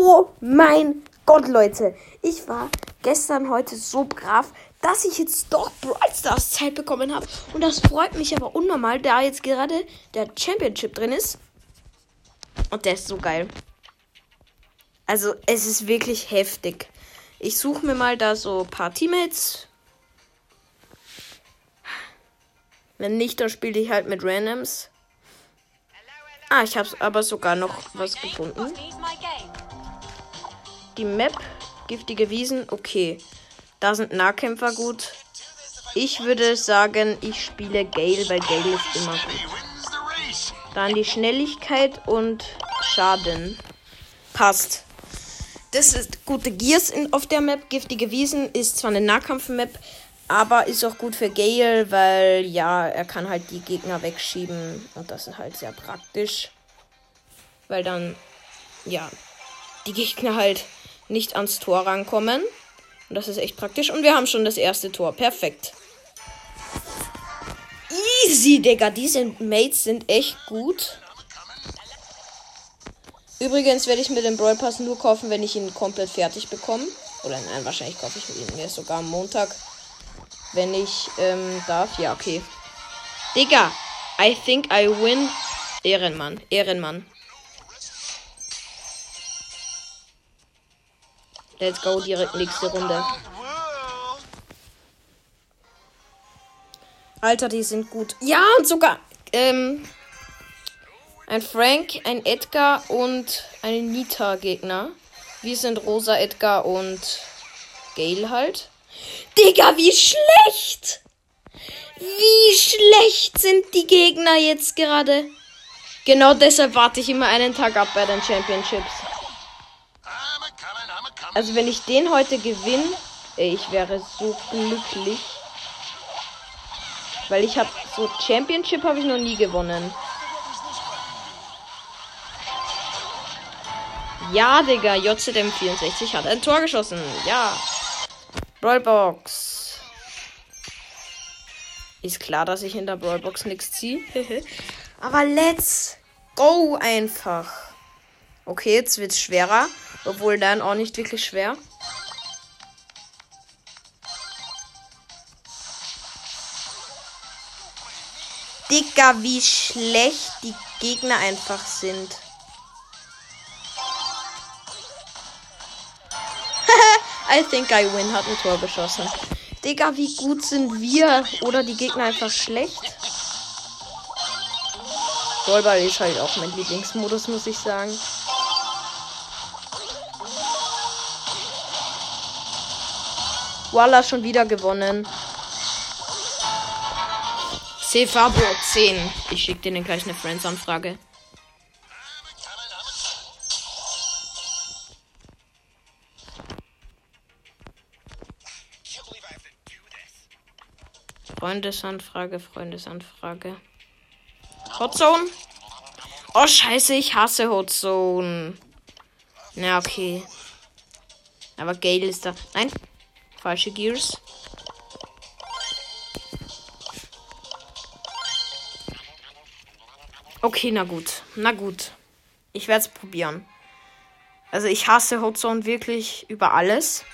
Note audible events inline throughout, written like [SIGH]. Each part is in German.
Oh mein Gott, Leute. Ich war gestern heute so brav, dass ich jetzt doch Brawl Stars Zeit bekommen habe. Und das freut mich aber unnormal, da jetzt gerade der Championship drin ist. Und der ist so geil. Also, es ist wirklich heftig. Ich suche mir mal da so ein paar Teammates. Wenn nicht, dann spiele ich halt mit Randoms. Ah, ich habe aber sogar noch was gefunden. Die Map, giftige Wiesen, okay. Da sind Nahkämpfer gut. Ich würde sagen, ich spiele Gale, weil Gale ist immer gut. Dann die Schnelligkeit und Schaden. Passt. Das ist gute Gears in, auf der Map. Giftige Wiesen ist zwar eine Nahkampf-Map, aber ist auch gut für Gale, weil ja, er kann halt die Gegner wegschieben. Und das ist halt sehr praktisch. Weil dann, ja, die Gegner halt nicht ans Tor rankommen. Und das ist echt praktisch. Und wir haben schon das erste Tor. Perfekt. Easy, Digga. Diese Mates sind echt gut. Übrigens werde ich mir den Brawl Pass nur kaufen, wenn ich ihn komplett fertig bekomme. Oder nein, wahrscheinlich kaufe ich ihn mir sogar am Montag. Wenn ich ähm, darf. Ja, okay. Digga, I think I win. Ehrenmann, Ehrenmann. Let's go, direkt nächste Runde. Alter, die sind gut. Ja, und sogar ähm, ein Frank, ein Edgar und ein Nita-Gegner. Wir sind Rosa, Edgar und Gale halt. Digga, wie schlecht! Wie schlecht sind die Gegner jetzt gerade? Genau deshalb warte ich immer einen Tag ab bei den Championships. Also wenn ich den heute gewinne, ich wäre so glücklich. Weil ich habe so Championship habe ich noch nie gewonnen. Ja, Digga, JZM64 hat ein Tor geschossen. Ja. Brawlbox. Ist klar, dass ich in der Brawlbox nichts ziehe. [LAUGHS] Aber let's go einfach. Okay, jetzt wird's schwerer. Obwohl dann auch nicht wirklich schwer. Digga, wie schlecht die Gegner einfach sind. [LAUGHS] I think I win hat ein Tor geschossen. Digga, wie gut sind wir? Oder die Gegner einfach schlecht? Ballball ist halt auch mein Lieblingsmodus, muss ich sagen. Voila, schon wieder gewonnen. Cefabo 10. Ich schicke dir gleich eine Friends-Anfrage. Freundesanfrage, Freundesanfrage. Hotzone? Oh, scheiße, ich hasse Hotzone. Na, okay. Aber Gale ist da. Nein, falsche Gears. Okay, na gut. Na gut. Ich werde es probieren. Also ich hasse Hotzone wirklich über alles.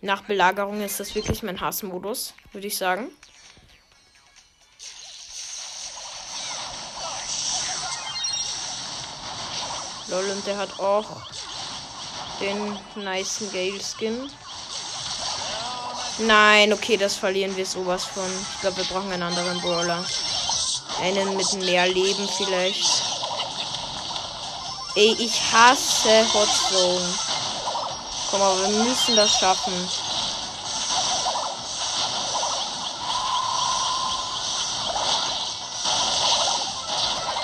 Nach Belagerung ist das wirklich mein Hassmodus, würde ich sagen. Lol, und der hat auch den nice Gale Skin. Nein, okay, das verlieren wir sowas von. Ich glaube, wir brauchen einen anderen Brawler. Einen mit mehr Leben vielleicht. Ey, ich hasse Hot Zone. Komm, aber wir müssen das schaffen.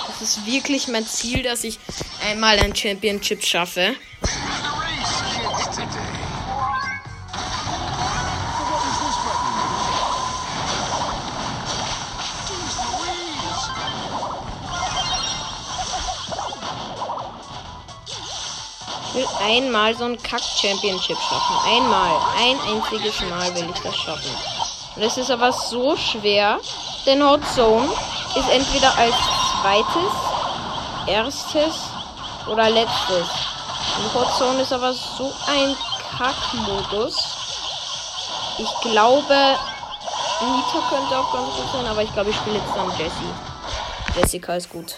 Das ist wirklich mein Ziel, dass ich einmal ein Championship schaffe. Einmal so ein Kack-Championship schaffen. Einmal. Ein einziges Mal will ich das schaffen. Und es ist aber so schwer, denn Hot Zone ist entweder als zweites, erstes oder letztes. Die Hotzone ist aber so ein Kackmodus. Ich glaube, Nita könnte auch ganz gut sein, aber ich glaube, ich spiele jetzt dann Jessie. Jessica ist gut.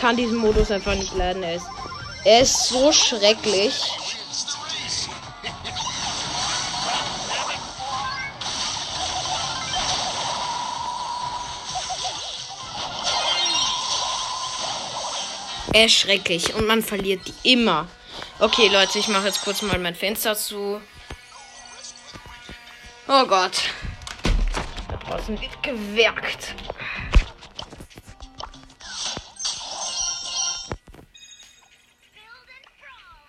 Kann diesen Modus einfach nicht leiden. Er ist, er ist so schrecklich. Er ist schrecklich und man verliert die immer. Okay, Leute, ich mache jetzt kurz mal mein Fenster zu. Oh Gott. Da draußen wird gewerkt.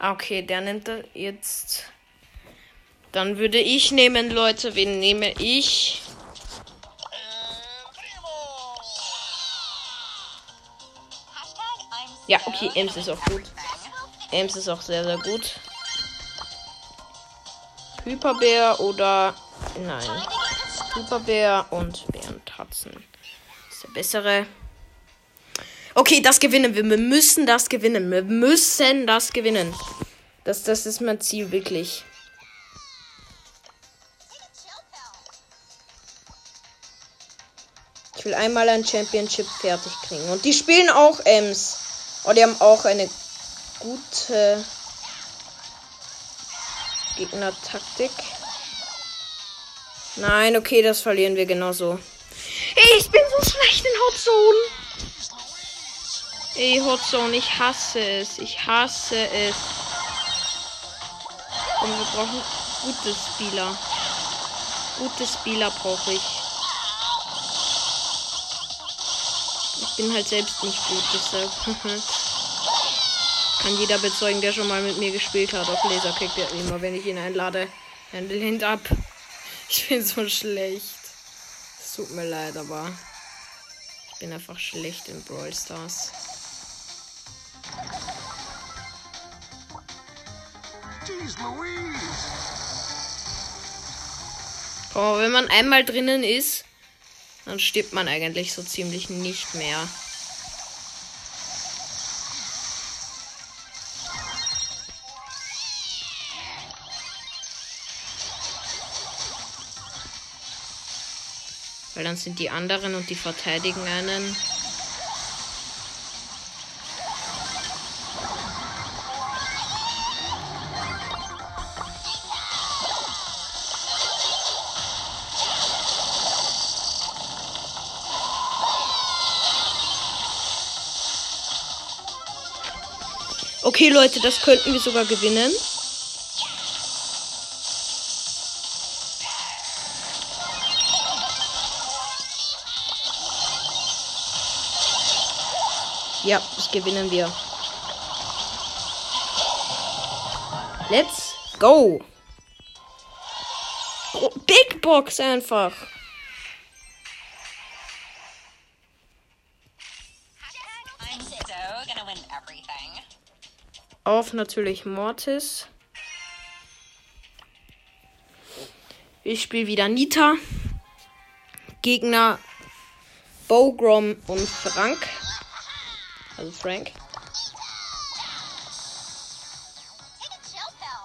Okay, der nimmt jetzt. Dann würde ich nehmen, Leute. Wen nehme ich? Ja, okay, Ems ist auch gut. Ems ist auch sehr, sehr gut. Hyperbär oder. Nein. Hyperbär und Bärentatzen. ist der bessere. Okay, das gewinnen wir. Wir müssen das gewinnen. Wir müssen das gewinnen. Das, das ist mein Ziel, wirklich. Ich will einmal ein Championship fertig kriegen. Und die spielen auch Ems. Oh, die haben auch eine gute Gegner-Taktik. Nein, okay, das verlieren wir genauso. Ich bin so schlecht in Hauptzone. Ey, Hotzone, ich hasse es. Ich hasse es. Und wir brauchen gute Spieler. Gute Spieler brauche ich. Ich bin halt selbst nicht gut, deshalb. [LAUGHS] Kann jeder bezeugen, der schon mal mit mir gespielt hat. Auf Laser kriegt er immer, wenn ich ihn einlade. Dann lehnt ab. Ich bin so schlecht. Es tut mir leid, aber ich bin einfach schlecht in Brawl Stars. Oh, wenn man einmal drinnen ist, dann stirbt man eigentlich so ziemlich nicht mehr. Weil dann sind die anderen und die verteidigen einen. Leute, das könnten wir sogar gewinnen. Ja, das gewinnen wir. Let's go. Big Box einfach. Auf natürlich Mortis. Ich spiele wieder Nita. Gegner Bogrom und Frank. Also Frank.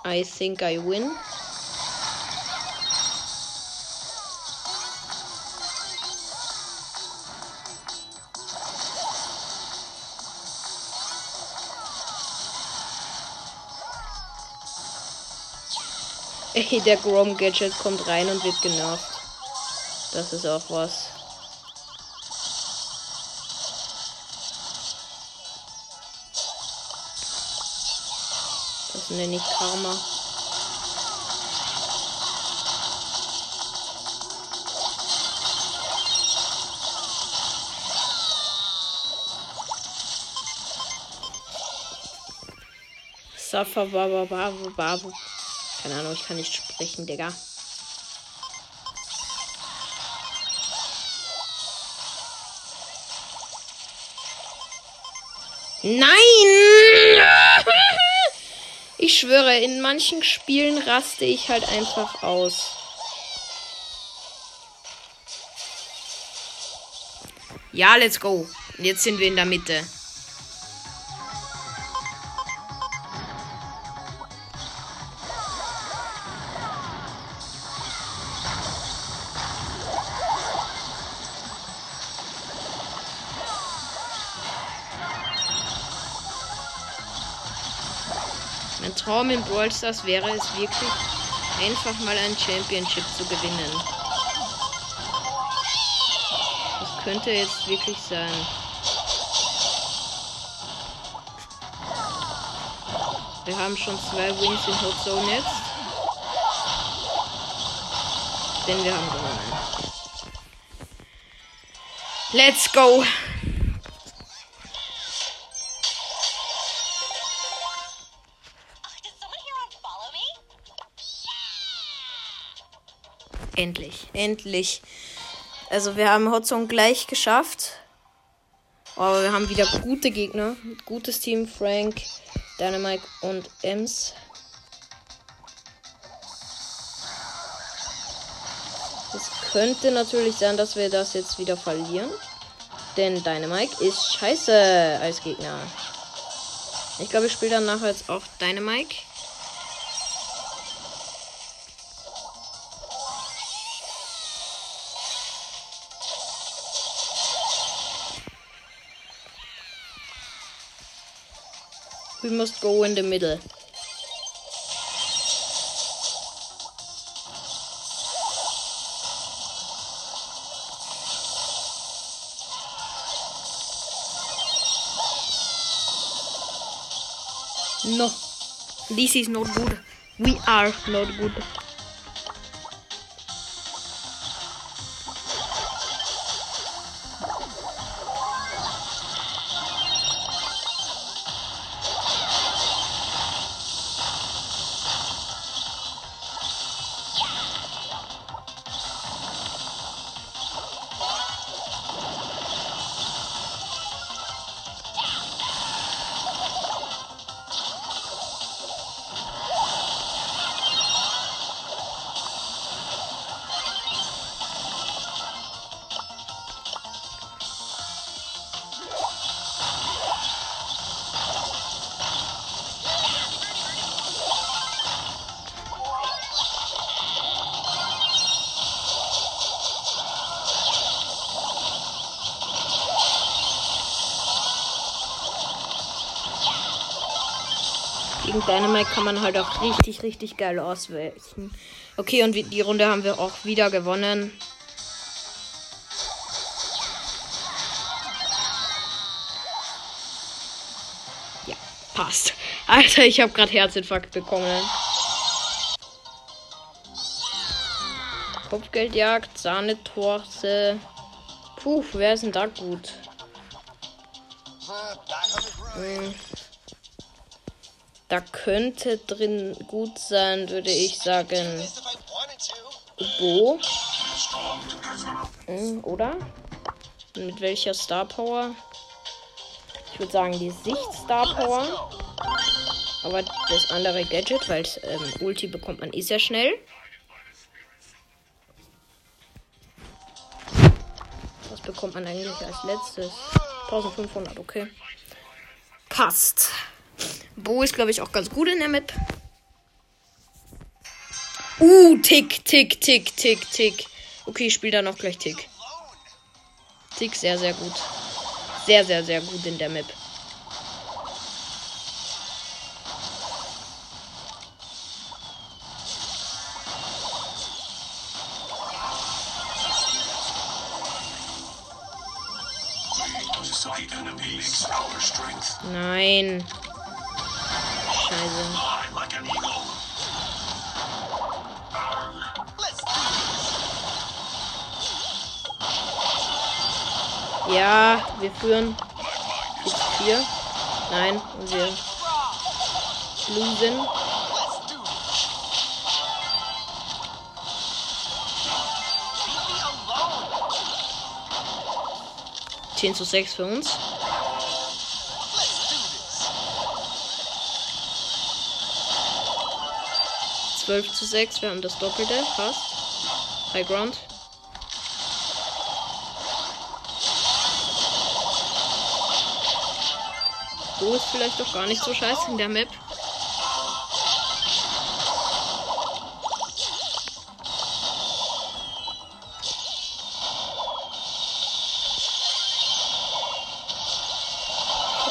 I think I win. Ey, der Grom Gadget kommt rein und wird genervt. Das ist auch was. Das nenne ich Karma. Safa Baba Babu Babu Keine Ahnung, ich kann nicht sprechen, Digga. Nein! [LAUGHS] Ich schwöre, in manchen Spielen raste ich halt einfach aus. Ja, let's go. Jetzt sind wir in der Mitte. Traum in Brawl Stars wäre es wirklich, einfach mal ein Championship zu gewinnen. Das könnte jetzt wirklich sein. Wir haben schon zwei Wins in Hot Zone jetzt. Denn wir haben gewonnen. Let's go! Endlich. Also wir haben Hotzone gleich geschafft. Aber wir haben wieder gute Gegner. Gutes Team. Frank, Dynamite und Ems. Es könnte natürlich sein, dass wir das jetzt wieder verlieren. Denn Dynamite ist scheiße als Gegner. Ich glaube, ich spiele dann nachher jetzt auch Dynamite. We must go in the middle. No. This is not good. We are not good. Dynamite kann man halt auch richtig, richtig geil ausweichen. Okay, und die Runde haben wir auch wieder gewonnen. Ja, passt. Alter, ich habe gerade Herzinfarkt bekommen. Kopfgeldjagd, Sahnetorte. Puh, wer ist denn da gut? Hm. Da könnte drin gut sein, würde ich sagen. Bo. Hm, oder? Mit welcher Star Power? Ich würde sagen die Sicht Star Power. Aber das andere Gadget, weil ähm, Ulti bekommt man eh sehr schnell. Was bekommt man eigentlich als letztes? 1500, okay. Passt. Bo ist, glaube ich, auch ganz gut in der Map. Uh, Tick, Tick, Tick, Tick, Tick. Okay, ich spiele da noch gleich Tick. Tick sehr, sehr gut. Sehr, sehr, sehr gut in der Map. Nein. Scheiße. Ja, wir führen. Jetzt vier. Nein, wir losen. Zehn zu sechs für uns. Zwölf zu sechs, wir haben das Doppelte, fast. High Ground. Bo ist vielleicht doch gar nicht so scheiße in der Map.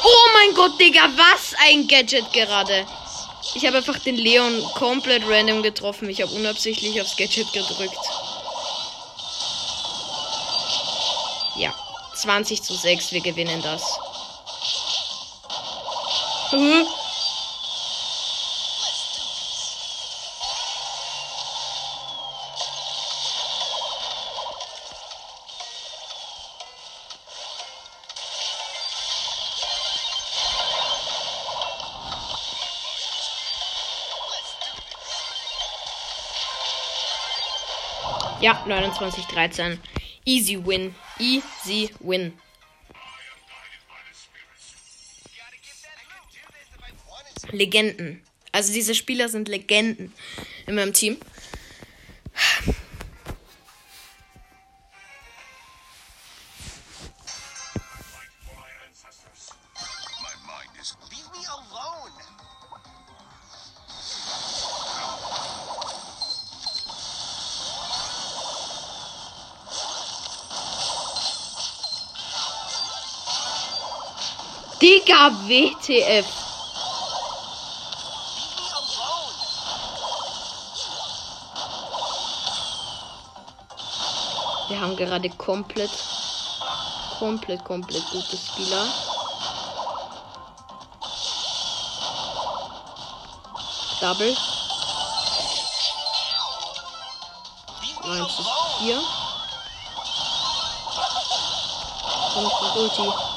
Oh mein Gott, Digga, was ein Gadget gerade. Ich habe einfach den Leon komplett random getroffen. Ich habe unabsichtlich aufs Gadget gedrückt. Ja, 20 zu 6, wir gewinnen das. 29, 13. Easy win. Easy win. Legenden. Also diese Spieler sind Legenden in meinem Team. Digga, WTF. Wir haben gerade komplett, komplett, komplett gute Spieler. Double. Leave me 1 zu alone. 4. Und Ulti.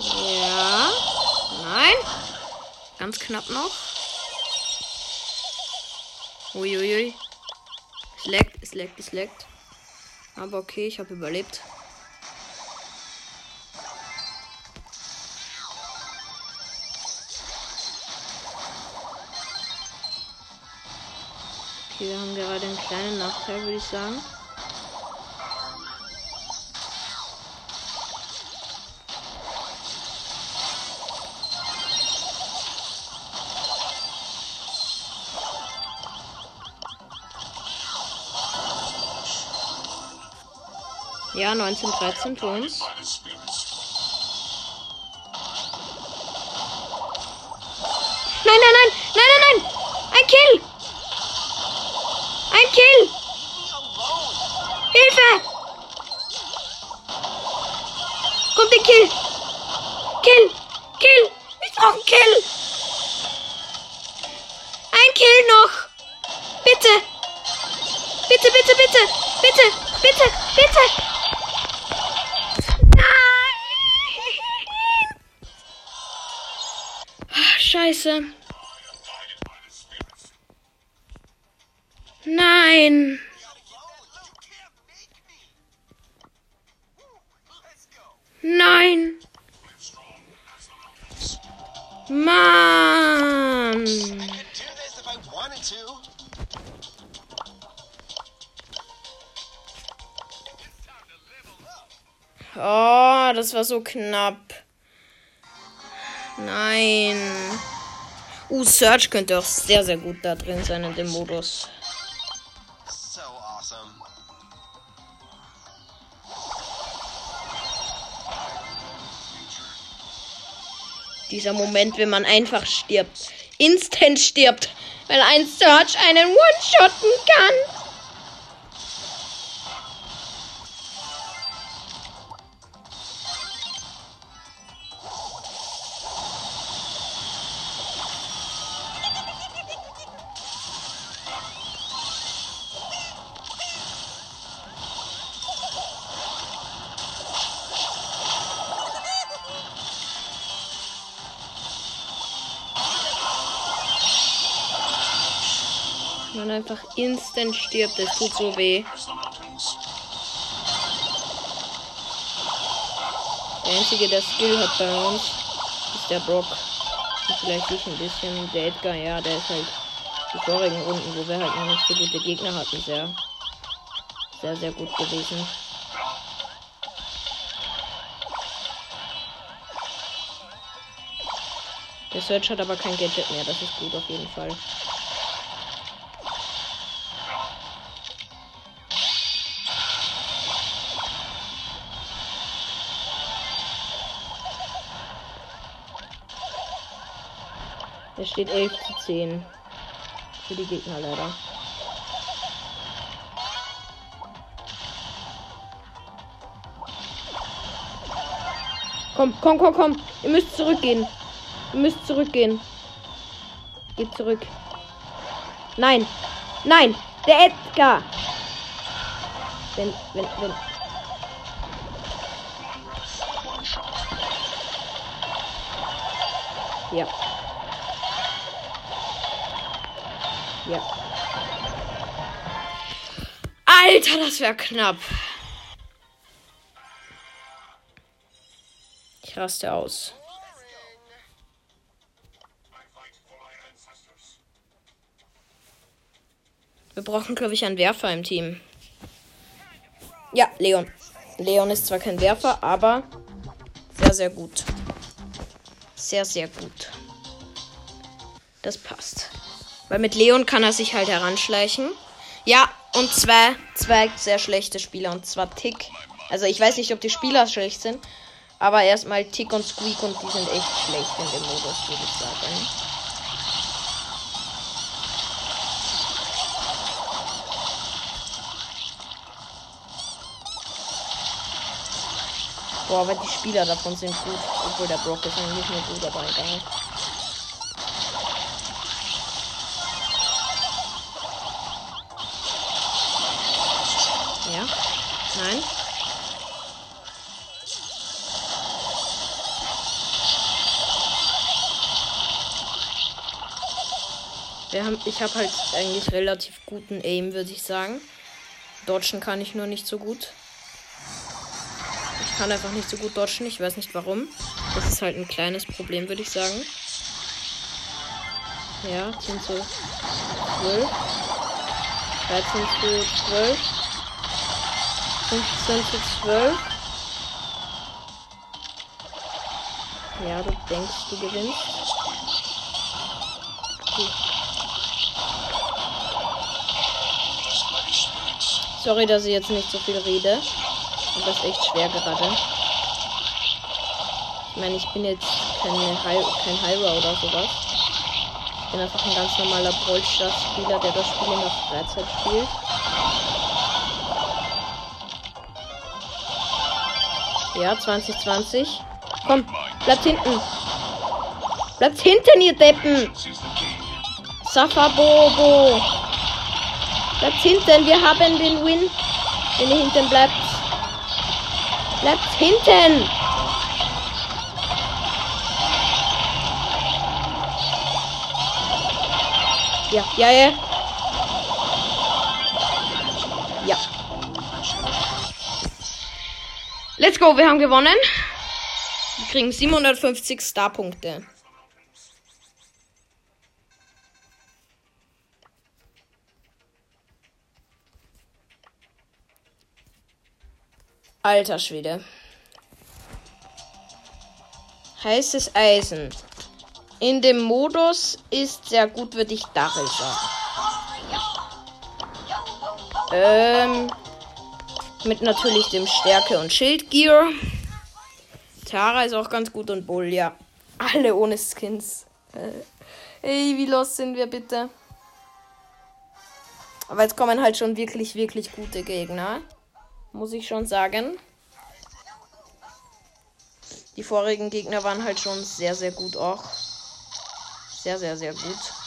Ja. Nein. Ganz knapp noch. Uiuiui. Es leckt, es leckt, es leckt. Aber okay, ich habe überlebt. Okay, wir haben gerade einen kleinen Nachteil, würde ich sagen. Ja, 1913 für uns. Nein, nein, nein, nein, nein, nein! Ein Kill! Ein Kill! Hilfe! Kommt der Kill! Kill! Kill! Ich brauche einen Kill! Ein Kill noch! Bitte, bitte, bitte! Bitte! Bitte! Bitte! Scheiße. Nein! Nein! Mann! Oh, das war so knapp. Nein. Uh, Search könnte auch sehr, sehr gut da drin sein in dem Modus. So awesome. Dieser Moment, wenn man einfach stirbt. Instant stirbt. Weil ein Search einen One-Shotten kann. einfach instant stirbt. Es tut so weh. Der einzige, der Skill hat bei uns, ist der Brock. Und vielleicht ich ein bisschen. Der Edgar, ja, der ist halt die vorigen Runden, wo wir halt noch nicht so gute Gegner hatten, sehr, sehr, sehr gut gewesen. Der Search hat aber kein Gadget mehr, das ist gut auf jeden Fall. Es steht 11 zu 10. Für die Gegner leider. Komm, komm, komm, komm. Ihr müsst zurückgehen. Ihr müsst zurückgehen. Geht zurück. Nein. Nein. Der Edgar. Wenn, wenn, wenn. Ja. Ja. Alter, das wäre knapp. Ich raste aus. Wir brauchen, glaube ich, einen Werfer im Team. Ja, Leon. Leon ist zwar kein Werfer, aber sehr, sehr gut. Sehr, sehr gut. Das passt. Weil mit Leon kann er sich halt heranschleichen. Ja, und zwei, zwei sehr schlechte Spieler. Und zwar Tick. Also ich weiß nicht, ob die Spieler schlecht sind. Aber erstmal Tick und Squeak und die sind echt schlecht in dem Modus, würde ich sagen. Boah, aber die Spieler davon sind gut. Obwohl der Brock ist eigentlich nur gut, aber egal. Haben, ich habe halt eigentlich relativ guten Aim, würde ich sagen. Dodgen kann ich nur nicht so gut. Ich kann einfach nicht so gut dodgen. Ich weiß nicht warum. Das ist halt ein kleines Problem, würde ich sagen. Ja, sind so 12. 13 zu 12. 15 zu 12. Ja, du denkst, du gewinnst. Sorry, dass ich jetzt nicht so viel rede. Und das ist echt schwer gerade. Ich meine, ich bin jetzt keine High, kein Hyra oder sowas. Ich bin einfach ein ganz normaler Brawl Spieler, der das Spiel in der Freizeit spielt. Ja, 2020. Komm, bleibt hinten. Bleibt hinten, ihr Deppen. Safa Bobo. Bleibt hinten, wir haben den Win. Wenn ihr hinten bleibt. Bleibt hinten. Ja, ja, ja. Ja. Let's go, wir haben gewonnen. Wir kriegen 750 Starpunkte. Alter Schwede. Heißes Eisen. In dem Modus ist sehr gut, würde ich Dachel sagen. Ähm, mit natürlich dem Stärke- und Schildgear. Tara ist auch ganz gut und Bull, ja. Alle ohne Skins. Äh, ey, wie los sind wir bitte? Aber jetzt kommen halt schon wirklich, wirklich gute Gegner. Muss ich schon sagen. Die vorigen Gegner waren halt schon sehr, sehr gut auch. Sehr, sehr, sehr gut.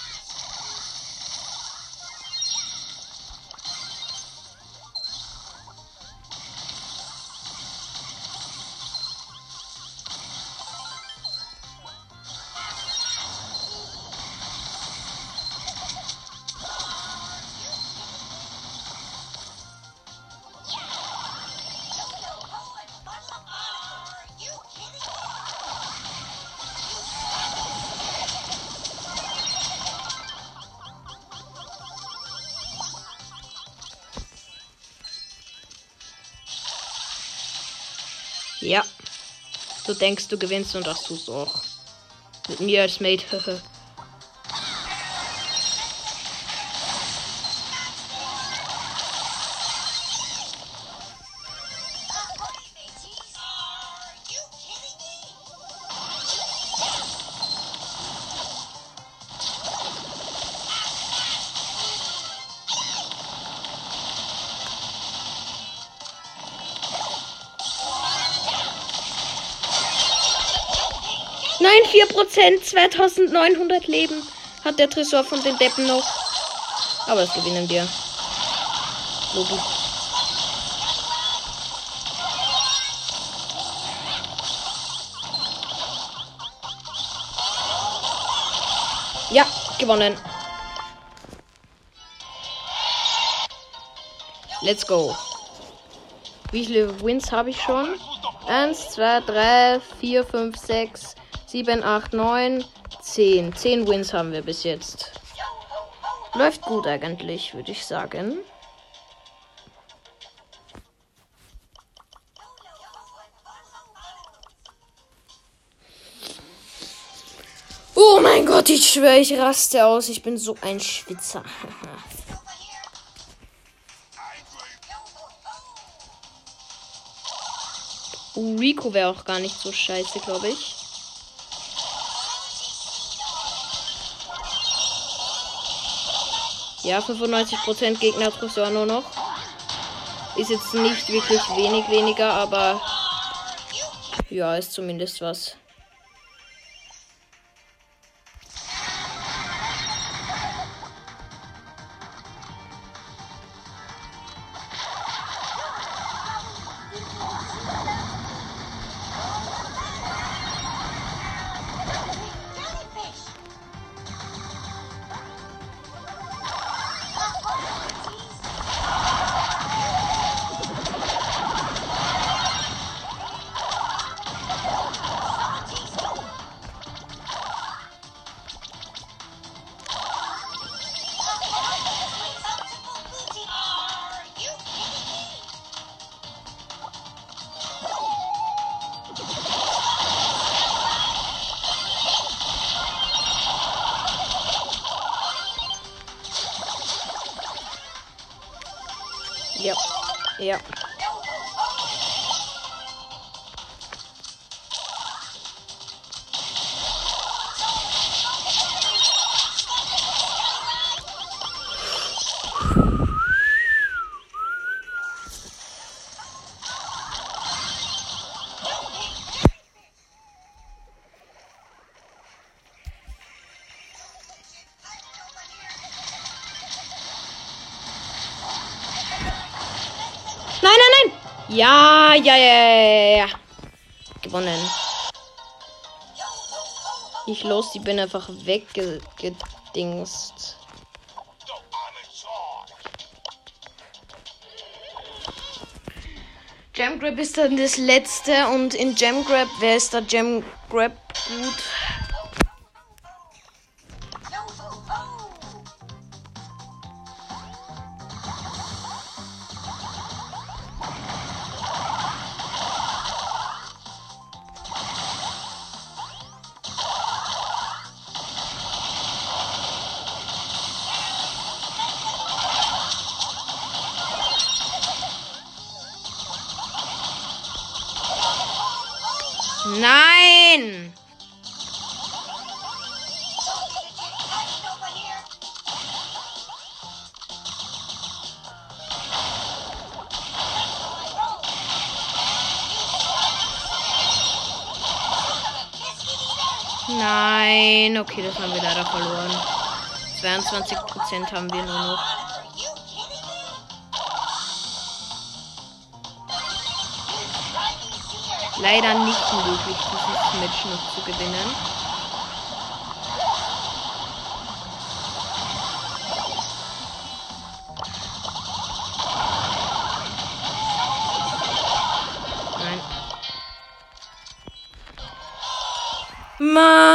Du denkst, du gewinnst und das tust du auch. Mit mir als Mate. [LAUGHS] 4%, 2900 Leben hat der Tresor von den Deppen noch. Aber das gewinnen wir. Logik. Ja, gewonnen. Let's go. Wie viele Wins habe ich schon? 1, 2, 3, 4, 5, 6, 7, 8, 9, 10. 10 Wins haben wir bis jetzt. Läuft gut eigentlich, würde ich sagen. Oh mein Gott, ich schwöre, ich raste aus. Ich bin so ein Schwitzer. [LAUGHS] Oh, Rico wäre auch gar nicht so scheiße, glaube ich. Ja, 95% Gegner Tresor nur noch. Ist jetzt nicht wirklich wenig weniger, aber ja, ist zumindest was. Ja, ja, ja, ja, ja. Gewonnen. Ich los, die bin einfach weggedingst. Jam Grab ist dann das letzte und in Jam Grab, wer ist da Jam Grab gut? Nein! Nein, okay, das haben wir leider verloren. 22% haben wir nur noch. Leider nicht möglich, dieses Match noch zu gewinnen. Nein. Mann.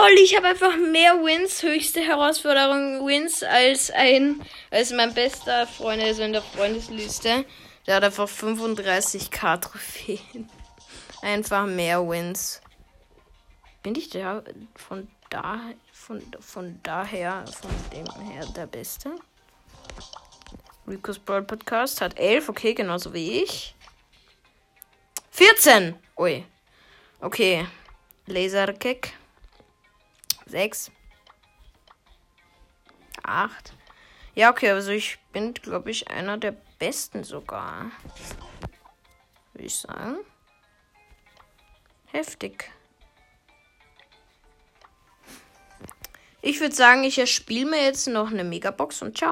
Lol, ich habe einfach mehr Wins, höchste Herausforderung Wins als ein, als mein bester Freund, also in der Freundesliste. Der hat einfach 35k Trophäen. [LAUGHS] Einfach mehr Wins. Bin ich da von da von, von daher von dem her der Beste? Rico's Brawl Podcast hat 11, okay, genauso wie ich. 14! Ui. Okay. Laserkick. 6. 8. Ja, okay, also ich bin, glaube ich, einer der besten sogar. Würde ich sagen. Heftig. Ich würde sagen, ich erspiele mir jetzt noch eine Megabox und ciao.